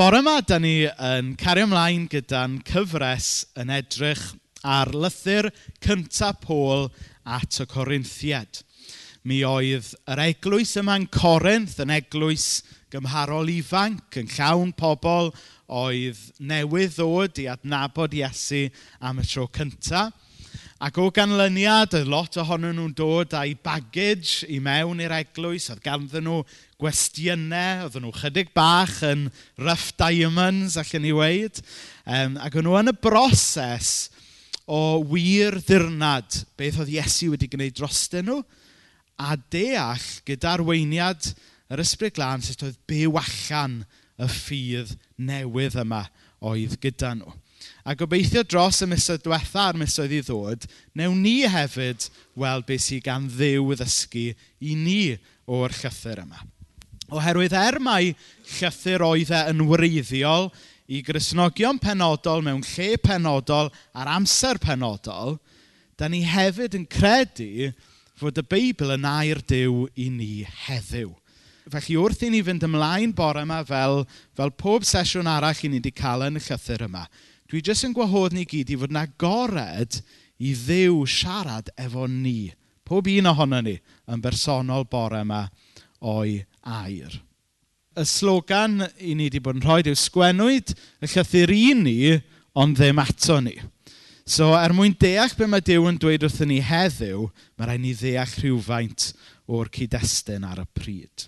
Bore yma, da ni yn cario ymlaen gyda'n cyfres yn edrych ar lythyr cyntaf Pôl at y Corinthiad. Mi oedd yr eglwys yma'n Corinth yn eglwys gymharol ifanc, yn llawn pobl oedd newydd ddod i adnabod Iesu am y tro cyntaf. Ac o ganlyniad, oedd lot ohonyn nhw'n dod â'i baggage i mewn i'r eglwys. Oedd ganddyn nhw gwestiynau, oedd nhw chydig bach yn rough diamonds, allan ni weid. Um, ac o'n nhw yn y broses o wir ddirnad beth oedd Iesu wedi gwneud drostyn nhw a deall gyda'r weiniad yr ysbryd glân sut oedd byw allan y ffydd newydd yma oedd gyda nhw. A gobeithio dros y misoedd diwetha a'r misoedd i ddod, newn ni hefyd weld beth sydd gan Dduw ddysgu i ni o'r llythyr yma. Oherwydd er mai llythyr oedd e yn wreiddiol i grisnogion penodol mewn lle penodol ar amser penodol, da ni hefyd yn credu fod y Beibl yn air Dyw i ni heddiw. Felly wrth i ni fynd ymlaen bore yma fel, fel pob sesiwn arall i ni wedi cael yn y llythyr yma, Dwi jyst yn gwahodd ni gyd i fod yn gored i Dduw siarad efo ni. Pob un ohono ni yn bersonol bore yma o'i air. Y slogan i ni wedi bod yn rhoi yw sgwennwyd y llythyr i ni, ond ddim ato ni. So er mwyn deall be mae Dyw yn dweud wrthyn ni heddiw, mae rhaid ni ddeall rhywfaint o'r cyd-destun ar y pryd.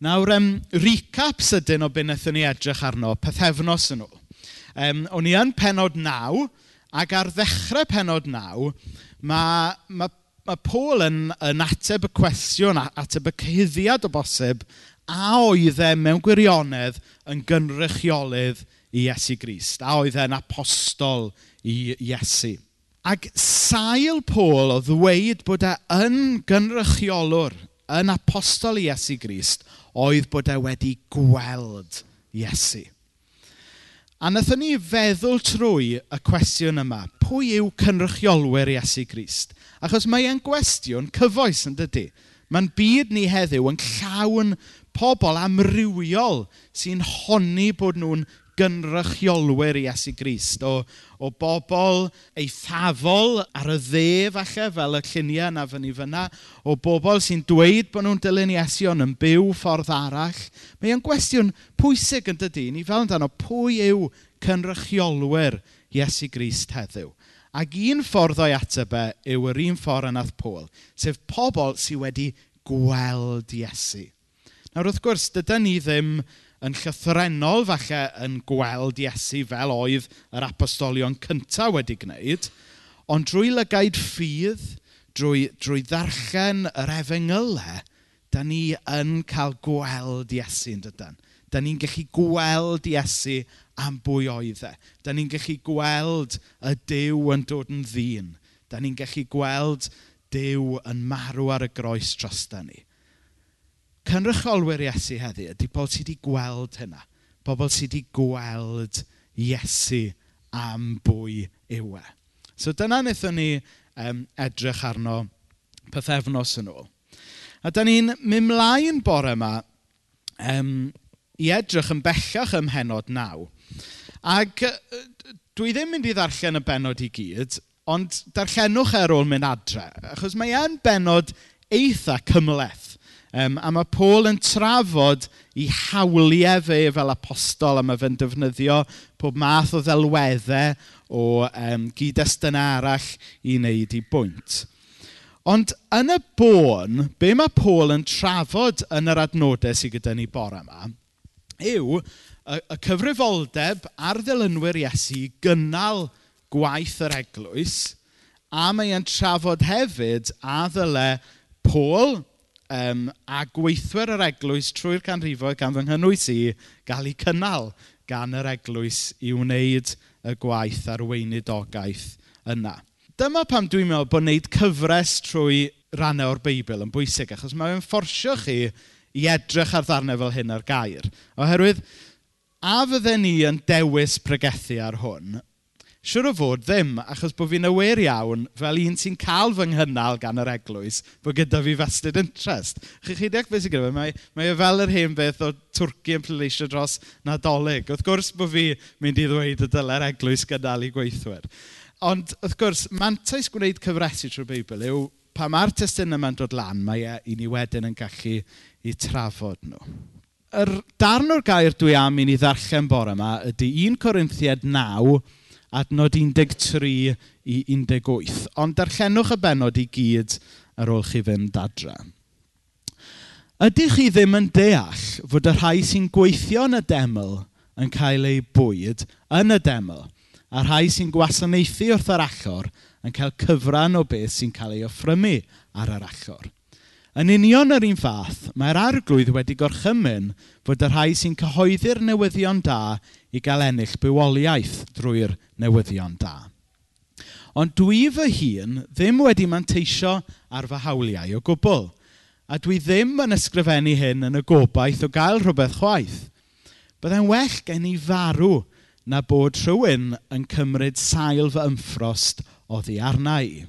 Nawr, um, recap sydyn o beth wnaethon ni edrych arno, pethefnos yn ôl um, o'n i yn penod naw, ac ar ddechrau penod naw, mae, mae, mae Paul yn, yn ateb y cwestiwn, ateb y cyhyddiad o bosib, a oedd e mewn gwirionedd yn gynrychiolydd i Iesu Grist, a oedd e'n apostol i Iesu. Ac sail Paul o ddweud bod e yn gynrychiolwr, yn apostol i Iesu Grist, oedd bod e wedi gweld Iesu. A wnaethon ni feddwl trwy y cwestiwn yma. Pwy yw cynrychiolwyr Iesu Grist? Achos mae e'n gwestiwn cyfoes yn dydy. Mae'n byd ni heddiw yn llawn pobl amrywiol sy'n honni bod nhw'n gynrychiolwyr Iesu Grist, o, o bobl eithafol ar y dde falle, fel y lluniau na fyny fyna, o bobl sy'n dweud bod nhw'n dilyn Iesu ond yn byw ffordd arall. Mae e'n gwestiwn pwysig yn dydy, ni fel amdano pwy yw cynrychiolwyr Iesu Grist heddiw. Ac un ffordd o'i ateb e yw yr un ffordd ynath Pôl, sef pobl sydd wedi gweld Iesu. Nawr wrth gwrs, dyda ni ddim yn llythrenol falle yn gweld Iesu fel oedd yr apostolion cyntaf wedi gwneud, ond drwy lygaid ffydd, drwy, drwy ddarllen yr efengylau, da ni yn cael gweld Iesu yn dydyn. Da ni'n gallu gweld Iesu am bwy oedd e. Da ni'n gallu gweld y Dyw yn dod yn ddyn. Da ni'n gallu gweld Dyw yn marw ar y groes drosta ni cynrychiolwyr Iesu heddi ydy bod sydd wedi gweld hynna. Bobl sydd wedi gweld Iesu am bwy yw e. So dyna wnaethon ni um, edrych arno pethefnos yn ôl. A da ni'n mynd mlaen bore yma um, i edrych yn bellach ym mhenod naw. Ac dwi ddim mynd i ddarllen y benod i gyd, ond darllenwch e ar ôl mynd adre, achos mae e'n benod eitha cymleth. Um, a mae Paul yn trafod i hawliau fe e fel apostol a mae fe'n defnyddio pob math o ddelweddau o um, gyd-destun arall i wneud i bwynt. Ond yn y bôn, be mae Paul yn trafod yn yr adnodau sydd gyda ni bore yma, yw y, y cyfrifoldeb ar ddilynwyr Iesu gynnal gwaith yr eglwys, a mae e'n trafod hefyd a ddyle Paul, um, a gweithwyr yr eglwys trwy'r canrifoedd gan fy nghynnwys i gael eu cynnal gan yr eglwys i wneud y gwaith a'r weinidogaeth yna. Dyma pam dwi'n meddwl bod wneud cyfres trwy rannau o'r Beibl yn bwysig, achos mae'n fforsio chi i edrych ar ddarnau fel hyn ar gair. Oherwydd, a fydden ni yn dewis pregethu ar hwn, Siwr o fod ddim, achos bod fi'n awyr iawn, fel un sy'n cael fy nghynnal gan yr eglwys, bod gyda fi vested interest. Chi chi deall beth sy'n gyda fi? Mae, mae e fel yr hen beth o Twrci yn pleidleisio dros Nadolig. Wrth gwrs bod fi mynd i ddweud y dyle'r eglwys gyda'r gweithwyr. Ond, wrth gwrs, mantais gwneud cyfresu trwy'r Beibl yw pa mae'r testyn yma'n dod lan, mae e i ni wedyn yn gallu i trafod nhw. Yr darn o'r gair dwi am i ni ddarllen bore yma ydy 1 Corinthiad 9, adnod 13 i 18. Ond darllenwch y benod i gyd ar ôl chi fynd adre. Ydych chi ddim yn deall fod y rhai sy'n gweithio yn y deml yn cael eu bwyd yn y deml, a rhai sy'n gwasanaethu wrth yr achor yn cael cyfran o beth sy'n cael ei offrymu ar yr achor. Yn union yr un fath, mae'r arglwydd wedi gorchymyn fod y rhai sy'n cyhoeddi'r newyddion da i gael ennill bywoliaeth drwy'r newyddion da. Ond dwi fy hun ddim wedi manteisio ar fy hawliau o gwbl, a dwi ddim yn ysgrifennu hyn yn y gobaith o gael rhywbeth chwaith. Byddai'n well gen i farw na bod rhywun yn cymryd sail fy ymffrost oddi arna i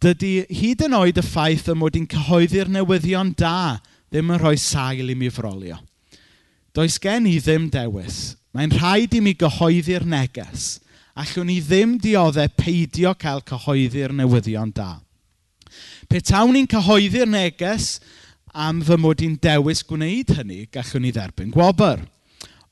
dydy hyd yn oed y ffaith y mod i'n cyhoeddi'r newyddion da ddim yn rhoi sail i mi frolio. Does gen i ddim dewis. Mae'n rhaid i mi gyhoeddi'r neges. Allwn ni ddim dioddau peidio cael cyhoeddi'r newyddion da. Pe tawn ni'n cyhoeddi'r neges am fy mod i'n dewis gwneud hynny, gallwn ni dderbyn gwobr.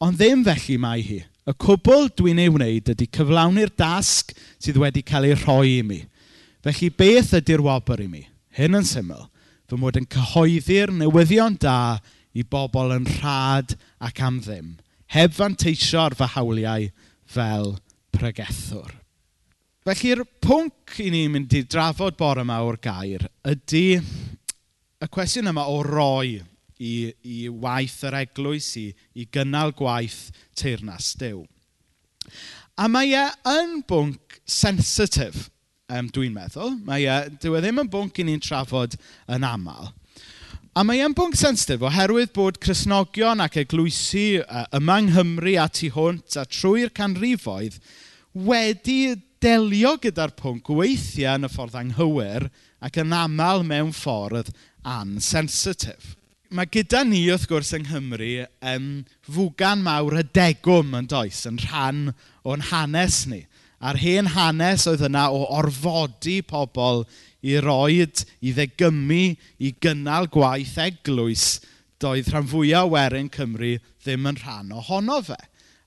Ond ddim felly mae hi. Y cwbl dwi'n ei wneud ydy cyflawni'r dasg sydd wedi cael ei rhoi i mi – Felly, beth ydy'r wobr i mi? Hyn yn syml. Fy mod yn cyhoeddi'r newyddion da i bobl yn rhad ac am ddim, heb fanteisio ar fy hawliau fel pregethwr. Felly'r pwnc i ni'n mynd i drafod bore yma o'r gair ydy y cwestiwn yma o roi i, i waith yr eglwys, i, i gynnal gwaith teirnas dew. A mae e yn bwnc sensitif um, dwi'n meddwl. Mae, uh, dyw e ddim yn bwnc i ni'n trafod yn aml. A mae e'n bwnc sensitif oherwydd bod Cresnogion ac eglwysi uh, yma yng Nghymru a tu hwnt a trwy'r canrifoedd wedi delio gyda'r pwnc weithiau yn y ffordd anghywir ac yn aml mewn ffordd ansensitif. Mae gyda ni wrth gwrs yng Nghymru um, fwgan mawr y degwm yn does yn rhan o'n hanes ni a'r hen hanes oedd yna o orfodi pobl i roed, i ddegymu, i gynnal gwaith eglwys, doedd rhan fwyaf werin Cymru ddim yn rhan ohono fe.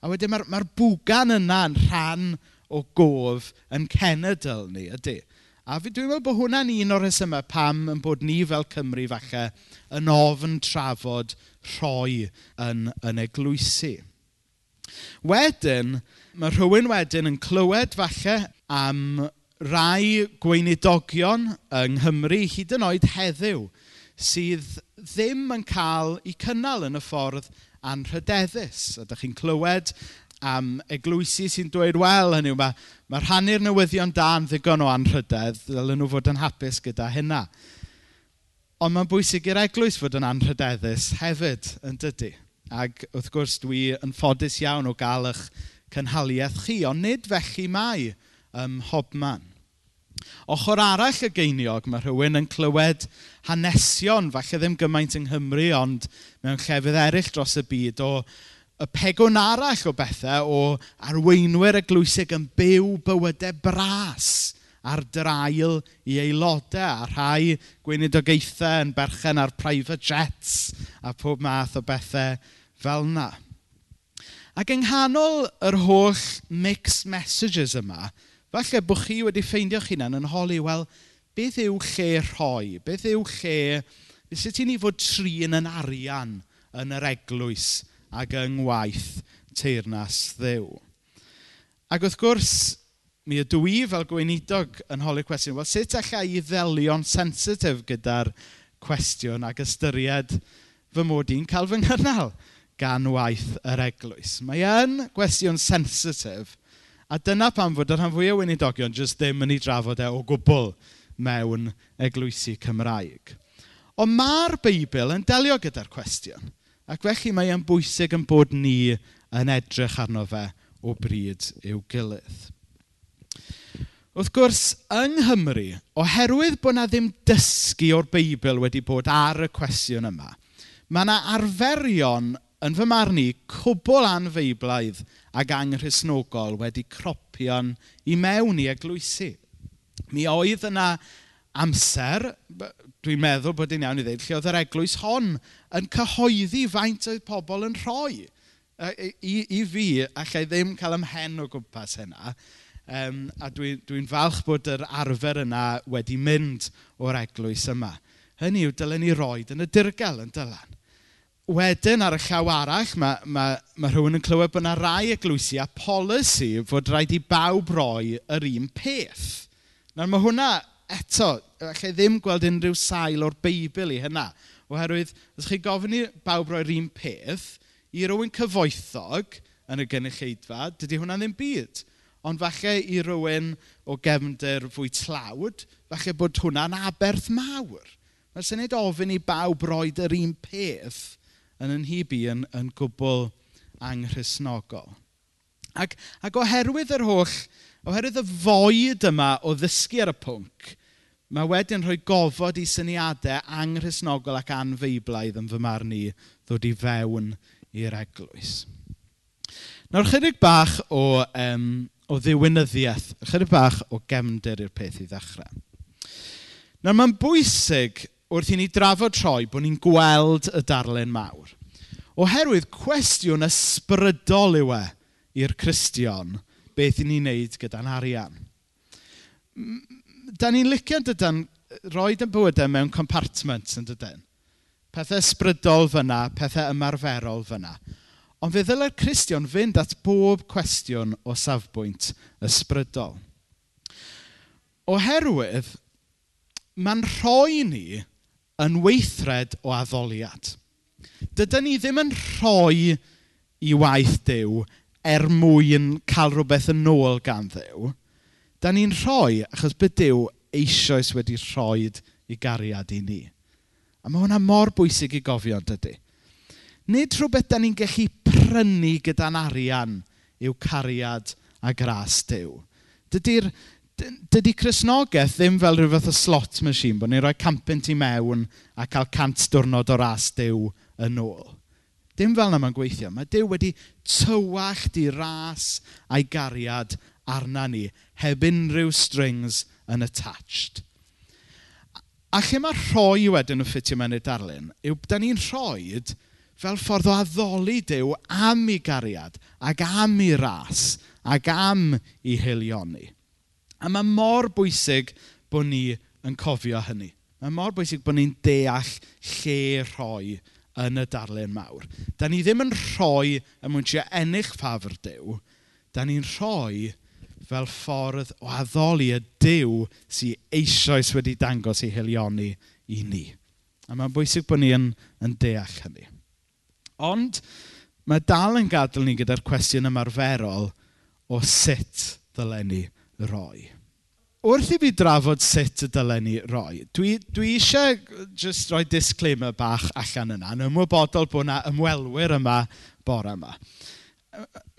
A wedyn mae'r mae bwgan yna yn rhan o gof yn cenedl ni, ydy. A fi dwi'n meddwl bod hwnna'n un o'r rhesymau pam yn bod ni fel Cymru falle yn ofn trafod rhoi yn, yn eglwysu. Wedyn, mae rhywun wedyn yn clywed falle am rai gweinidogion yng Nghymru hyd yn oed heddiw sydd ddim yn cael eu cynnal yn y ffordd anrhydeddus. Ydych chi'n clywed am eglwysi sy'n dweud, wel, hynny yw, mae, mae rhannu'r newyddion da'n ddigon o anrhydedd, ddylen nhw fod yn hapus gyda hynna. Ond mae'n bwysig i'r eglwys fod yn anrhydeddus hefyd, yn dydy. Ac wrth gwrs, dwi yn ffodus iawn o gael eich cynhaliaeth chi, ond nid felly mai ym hobman. Ochr arall y geiniog, mae rhywun yn clywed hanesion, falle ddim gymaint yng Nghymru, ond mewn llefydd eraill dros y byd, o y pegwn arall o bethau o arweinwyr y glwysig yn byw bywydau bras ar drail i aelodau a rhai gweinidogaethau yn berchen ar private jets a pob math o bethau fel yna. Ac yng nghanol yr holl mixed messages yma, falle bod chi wedi ffeindio'ch hunain yn holi, wel, beth yw lle rhoi? Beth yw lle... Sut i ni fod trin yn arian yn yr eglwys ac yng ngwaith teirnas ddew? Ac wrth gwrs, mi ydw i fel gweinidog yn holi'r cwestiwn, wel, sut allai i ddelio'n sensitif gyda'r cwestiwn ac ystyried fy mod i'n cael fy nghynnal? gan waith yr eglwys. Mae yn gwestiwn sensitif, a dyna pam fod y rhan fwyaf o weinidogion jyst ddim yn ei drafod e o gwbl mewn eglwysi Cymraeg. Ond mae'r Beibl yn delio gyda'r cwestiwn, ac felly mae e'n bwysig yn bod ni yn edrych arno fe o bryd i'w gilydd. Wrth gwrs, yng Nghymru, oherwydd bod na ddim dysgu o'r Beibl wedi bod ar y cwestiwn yma, mae yna arferion yn fy marn i, cwbl anfeiblaidd ac anghrisnogol wedi cropio'n i mewn i eglwysu. Mi oedd yna amser, dwi'n meddwl bod hi'n iawn i ddweud, lle oedd yr eglwys hon yn cyhoeddi faint oedd pobl yn rhoi. I, i fi, allai ddim cael ymhen o gwmpas hynna. Um, a dwi'n dwi, dwi falch bod yr arfer yna wedi mynd o'r eglwys yma. Hynny yw, dylen ni roed yn y dirgel yn dylan wedyn ar y llaw arall, mae, mae, mae rhywun yn clywed bod yna rai eglwysi a polisi fod rhaid i bawb roi yr un peth. Nawr mae hwnna eto, allai ddim gweld unrhyw sail o'r Beibl i hynna. Oherwydd, os chi gofyn i bawb roi'r un peth, i rywun cyfoethog yn y gynulleidfa, dydy hwnna ddim byd. Ond falle i rywun o gefndir fwy tlawd, falle bod hwnna'n aberth mawr. Mae'n syniad ofyn i bawb roed yr un peth yn yn hyb yn, yn gwbl anghrisnogol. Ac, ac oherwydd yr holl, oherwydd y foed yma o ddysgu ar y pwnc, mae wedyn rhoi gofod i syniadau anghrisnogol ac anfeiblaidd yn fy marn i ddod i fewn i'r eglwys. Nawr, chydig bach o, um, o ddiwynyddiaeth, chydig bach o gemder i'r peth i ddechrau. Nawr, mae'n bwysig wrth i ni drafod troi bod ni'n gweld y darlun mawr. Oherwydd cwestiwn ysbrydol yw e i'r Cristion beth i ni'n neud gyda'n arian. Da ni'n licio dydyn roi yn bywydau mewn compartments yn dydyn. Pethau ysbrydol fyna, pethau ymarferol fyna. Ond fe ddylai'r Cristion fynd at bob cwestiwn o safbwynt ysbrydol. Oherwydd, mae'n rhoi ni yn weithred o addoliad. Dydyn ni ddim yn rhoi i waith Dyw er mwyn cael rhywbeth yn ôl gan Ddyw. Da ni'n rhoi achos bydd Dyw eisoes wedi rhoi i gariad i ni. A mae hwnna mor bwysig i gofio yn dydy. Nid rhywbeth da ni'n gallu prynu gyda'n arian yw cariad a gras Dyw. Dydy'r dydy Cresnogaeth ddim fel rhyw fath o slot machine, bod ni'n rhoi campent i mewn a cael cant diwrnod o ras Dyw yn ôl. Dim fel na mae'n gweithio. Mae Dyw wedi tywach di ras a'i gariad arna ni, heb unrhyw strings yn attached. A lle mae rhoi wedyn yn ffitio mewn i'r darlun, yw da ni'n rhoi fel ffordd o addoli Dyw am ei gariad ac am ei ras ac am ei hilion ni. A mae mor bwysig bod ni yn cofio hynny. Mae mor bwysig bod ni'n deall lle rhoi yn y darlun mawr. Da ni ddim yn rhoi y mwyn trio ennill ffafr Dyw, da ni'n rhoi fel ffordd o addoli y Dyw sy'n eisoes wedi dangos ei hilioni i ni. A mae'n bwysig bod ni yn, yn deall hynny. Ond mae dal yn gadael ni gyda'r cwestiwn ymarferol o sut ddylen ni roi. Wrth i fi drafod sut y dylen ni roi, dwi, dwi eisiau just roi disclaimer bach allan yna, yn ymwybodol bod yna ymwelwyr yma bore yma.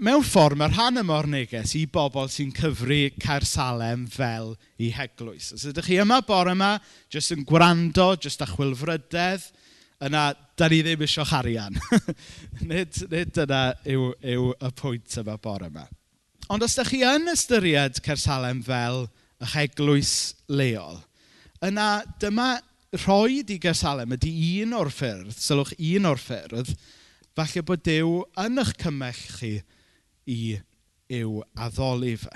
Mewn ffordd, mae'r rhan yma o'r neges i bobl sy'n cyfru Caersalem fel i heglwys. Os ydych chi yma bore yma, jyst yn gwrando, jyst â chwilfrydedd, yna, da ni ddim eisiau charian. nid, nid yna yw, yw y pwynt yma bore yma. Ond os ydych chi yn ystyried Cersalem fel eich eglwys leol, yna dyma rhoi i Gersalem ydy un o'r ffyrdd, sylwch un o'r ffyrdd, falle bod Dyw yn eich cymell chi i i'w addoli fe.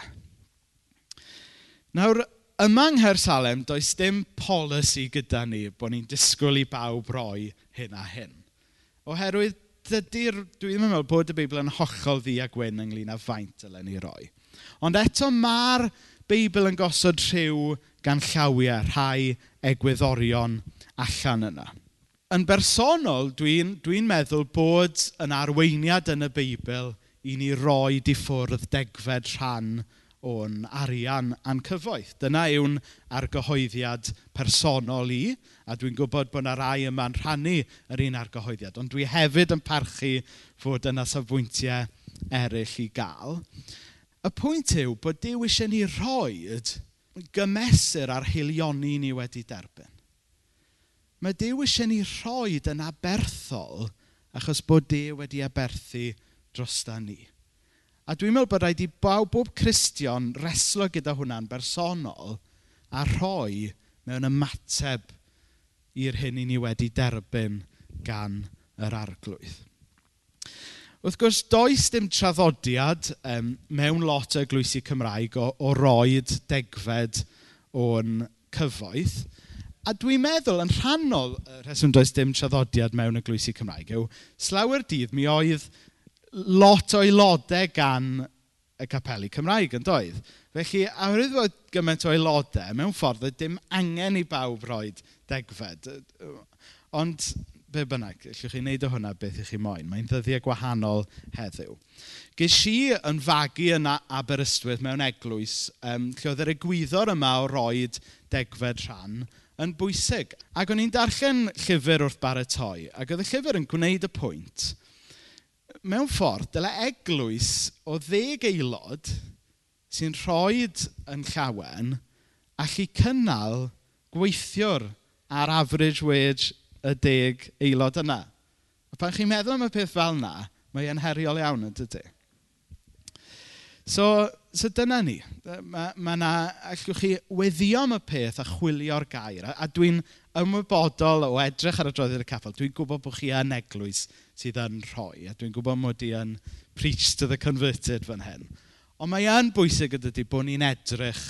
Nawr, yma yng Nghersalem, does dim polisi gyda ni bod ni'n disgwyl i bawb roi hyn a hyn. Oherwydd dydy'r... Dwi ddim yn meddwl bod y Beibl yn hollol ddi a gwyn ynglyn â faint dylen ni roi. Ond eto mae'r Beibl yn gosod rhyw gan llawiau, rhai egwyddorion allan yna. Yn bersonol, dwi'n dwi, meddwl bod yn arweiniad yn y Beibl i ni roi di ffwrdd degfed rhan o'n arian a'n cyfoeth. Dyna yw'n argyhoeddiad personol i, a dwi'n gwybod bod yna rai yma'n rhannu yr un argyhoeddiad, ond dwi hefyd yn parchu fod yna safbwyntiau eraill i gael. Y pwynt yw bod Dyw eisiau ni roi gymesur ar hilioni ni wedi derbyn. Mae Dyw eisiau ni roed yn aberthol achos bod Dyw wedi aberthu drosta ni. A dwi'n meddwl bod rhaid i bawb, bob Cristion reslo gyda hwnna'n bersonol a rhoi mewn ymateb i'r hyn i ni wedi derbyn gan yr arglwydd. Wrth gwrs, does dim traddodiad um, mewn lot o glwysi Cymraeg o, o roed degfed o'n cyfoeth. A dwi'n meddwl, yn rhannol y rheswm does dim traddodiad mewn y glwysi Cymraeg, yw slawer dydd mi oedd lot o aelodau gan y capelu Cymraeg yn doedd. Felly, a wedi bod gymaint o aelodau, mewn ffordd, dim angen i bawb rhoi degfed. Ond, be bynnag, allwch chi wneud o hwnna beth i chi moyn. Mae'n ddyddiau gwahanol heddiw. Ges i yn fagu yn Aberystwyth mewn eglwys, um, lle oedd yr egwyddor yma o roi degfed rhan yn bwysig. Ac o'n i'n darllen llyfr wrth baratoi, ac oedd y llyfr yn gwneud y pwynt mewn ffordd, dyle eglwys o ddeg aelod sy'n rhoed yn llawen allu cynnal gweithiwr ar average wage y deg aelod yna. A pan chi'n meddwl am y peth fel yna, mae e'n heriol iawn yn dydy. So, so dyna ni. Mae, ma yna, allwch chi weddio am y peth a chwilio'r gair. A, a dwi'n ymwybodol o edrych ar y droddiad y capel. Dwi'n gwybod bod chi yn eglwys sydd yn rhoi. A dwi'n gwybod mod i yn preach to the converted fan hyn. Ond mae yn bwysig ydy bod ni'n edrych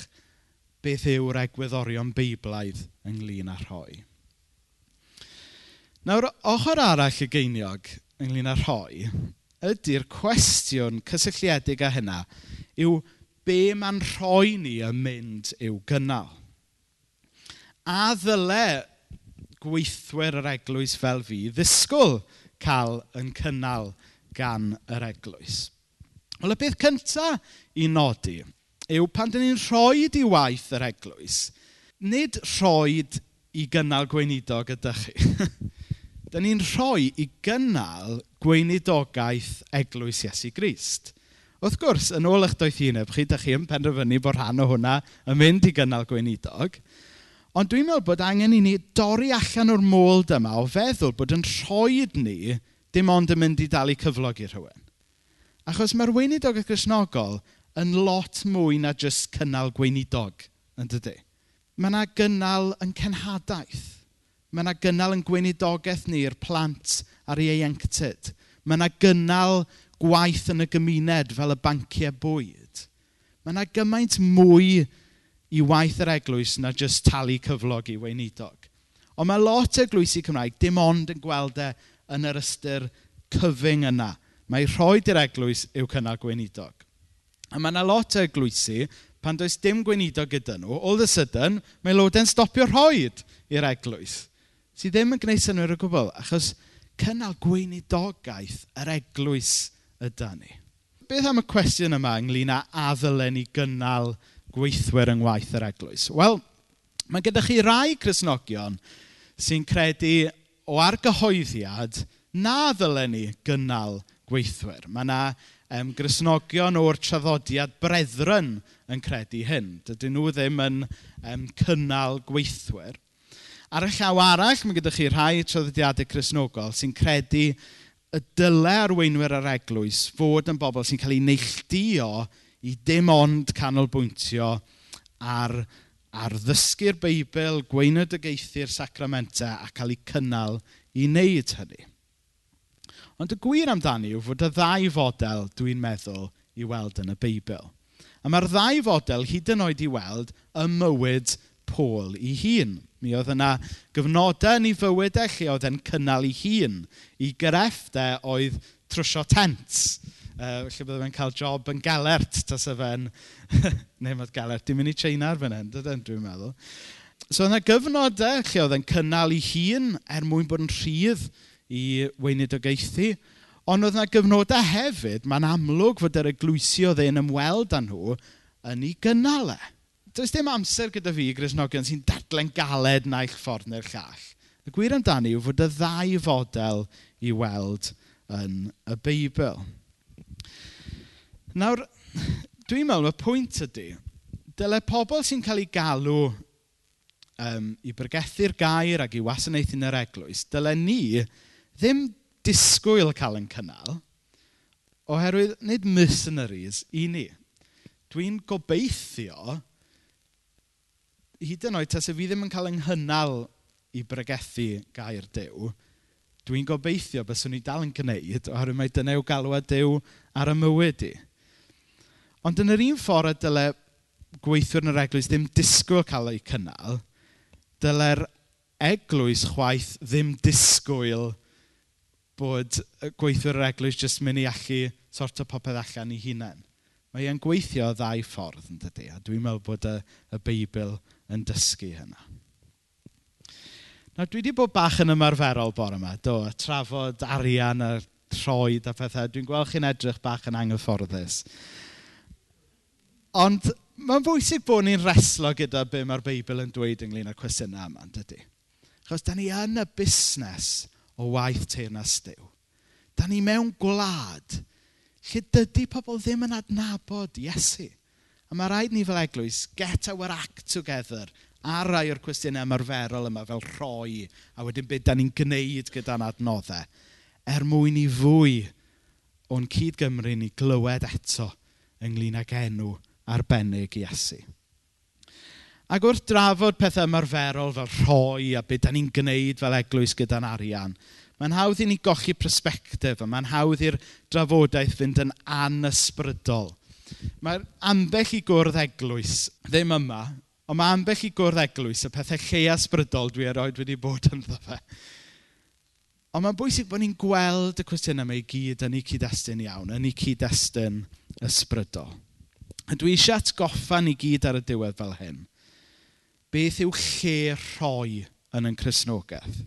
beth yw'r egwyddorion beiblaidd ynglyn â rhoi. Nawr, ochr arall y geiniog ynglyn â rhoi ydy'r cwestiwn cysylltiedig â hynna yw be mae'n rhoi ni yn mynd i'w gynnal. A ddyle gweithwyr yr eglwys fel fi ddisgwyl cael yn cynnal gan yr eglwys. Wel, y beth cyntaf i nodi yw pan dyn ni'n rhoi i waith yr eglwys, nid rhoi i gynnal gweinidog ydych chi. dyn ni'n rhoi i gynnal gweinidogaeth eglwys Iesu Grist. Wrth gwrs, yn ôl eich doeth uneb chi, da chi yn penderfynu bod rhan o hwnna yn mynd i gynnal gweinidog. Ond dwi'n meddwl bod angen i ni dorri allan o'r mold dyma o feddwl bod yn rhoed ni dim ond yn mynd i dal i cyflog i rhywun. Achos mae'r weinidogaeth grisnogol yn lot mwy na jyst cynnal gweinidog, yn dydy. Mae yna gynnal yn cenhadaeth. Mae yna gynnal yn gweinidogaeth ni i'r plant a'r ieuenctid. Mae yna gynnal gwaith yn y gymuned fel y banciau bwyd. Mae yna gymaint mwy i waith yr eglwys na jyst talu cyflog i weinidog. Ond mae lot o eglwysi Cymraeg dim ond yn gweld e yn yr ystyr cyfing yna. Mae rhoi i'r eglwys yw cynnal gweinidog. A mae yna lot o eglwysi, pan does dim gweinidog gyda nhw, all the sudden, mae lode'n stopio rhoi i'r eglwys. Sydd ddim yn gwneud synwyr o gwbl, achos cynnal gweinidogaeth yr eglwys yda ni. Beth am y cwestiwn yma ynglyn â addylen i gynnal gweithwyr yng ngwaith yr eglwys? Wel, mae gyda chi rai Cresnogion sy'n credu o argyhoeddiad na ddylen ni gynnal gweithwyr. Mae yna um, grisnogion o'r traddodiad brethren yn credu hyn. Dydyn nhw ddim yn um, cynnal gweithwyr. Ar y llaw arall, mae gyda chi rhai traddodiadau crisnogol sy'n credu y dyle arweinwyr yr eglwys fod yn bobl sy'n cael ei neilldio i dim ond canolbwyntio ar, ar ddysgu'r Beibl, gweinydygaethu'r sacramentau a cael ei cynnal i wneud hynny. Ond y gwir amdani yw fod y ddau fodel dwi'n meddwl i weld yn y Beibl. A mae'r ddau fodel hyd yn oed i weld y mywyd Pôl i hun mi oedd yna gyfnodau yn ei fywydau e lle oedd e'n cynnal ei hun i grefftau e oedd trwsio tent. Uh, lle byddai fe'n cael job yn galert, tas y fe'n... Neu mae'n galert, dim mynd i China ar fan hyn, dydyn, dwi'n meddwl. So yna gyfnodau lle oedd e'n cynnal ei hun er mwyn bod yn rhydd i weinidogaethu. Ond oedd yna gyfnodau hefyd, mae'n amlwg fod yr eglwysi oedd e'n ymweld â nhw yn ei gynnal e does dim amser gyda fi, Grisnogion, sy'n dadlen galed naill ffordd neu'r llall. Y gwir amdani yw fod y ddau fodel i weld yn y Beibl. Nawr, dwi'n meddwl, y pwynt ydy, dyle pobl sy'n cael ei galw um, i bregethu'r gair ac i wasanaethu'n yr eglwys, dyle ni ddim disgwyl cael yn cynnal, oherwydd nid mercenaries i ni. Dwi'n gobeithio hyd yn oed tas y fi ddim yn cael yng nghynnal i bregethu gair dew, dwi'n gobeithio byswn i dal yn gwneud oherwydd mae dyna yw galwad dew ar y mywyd i. Ond yn yr un ffordd y dyle gweithwyr yn yr eglwys ddim disgwyl cael ei cynnal, dyle'r eglwys chwaith ddim disgwyl bod gweithwyr yr eglwys jyst mynd i allu sort o popeth allan i hunain. Mae e'n gweithio ddau ffordd yn dydy, a dwi'n meddwl bod y, y Beibl yn dysgu hynna. Nawr, dwi wedi bod bach yn ymarferol bore yma, do, a trafod arian a troed a pethau. Dwi'n gweld chi'n edrych bach yn anghyfforddus. Ond mae'n bwysig bod ni'n reslo gyda be mae'r Beibl yn dweud ynglyn â'r cwestiynau yma, dydy. Chos da ni yn y busnes o waith teirnas Dyw. Da ni mewn gwlad lle dydy pobl ddim yn adnabod Iesu. A mae rhaid ni fel eglwys get our act together a rai o'r cwestiynau ymarferol yma fel rhoi a wedyn beth da ni'n gwneud gyda'n adnoddau er mwyn i fwy o'n cyd Gymru ni glywed eto ynglyn ag enw arbennig Iesu. Ac wrth drafod pethau ymarferol fel rhoi a beth da ni'n gwneud fel eglwys gyda'n arian, Mae'n hawdd i ni gochi persbectif a mae'n hawdd i'r drafodaeth fynd yn anysbrydol. Mae'r ambell i gwrdd eglwys ddim yma, ond mae ambell i gwrdd eglwys y pethau lleia ysbrydol dwi erioed wedi bod yn ddo fe. Ond mae'n bwysig bod ni'n gweld y cwestiynau yma i gyd yn ei cyd-destun iawn, yn ei cyd-destun ysbrydol. A dwi eisiau atgoffa ni gyd ar y diwedd fel hyn. Beth yw lle rhoi yn yn Cresnogaeth?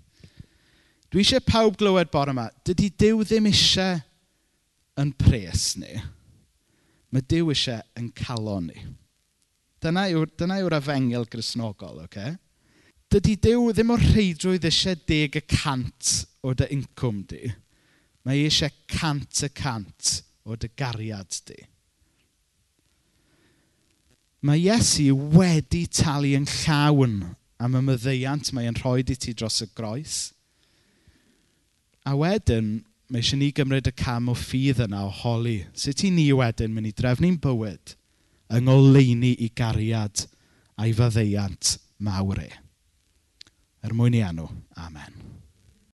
Dwi eisiau pawb glywed bore yma, dydy Dyw ddim eisiau yn pres ni. Mae Dyw eisiau yn calon ni. Dyna yw'r dyna yw efengil grisnogol, oce? Okay? Dydy Dyw ddim o'r rheidrwydd eisiau deg y cant o dy incwm di. Mae eisiau cant y cant o dy gariad di. Mae Iesu wedi talu yn llawn am y myddeiant mae'n rhoi i ti dros y groes. A wedyn, mae eisiau ni gymryd y cam o ffydd yna o holi. Sut i ni wedyn mynd i drefnu'n bywyd yng ngoleuni i gariad a'i faddeuant mawr e. Er mwyn i enw. Amen.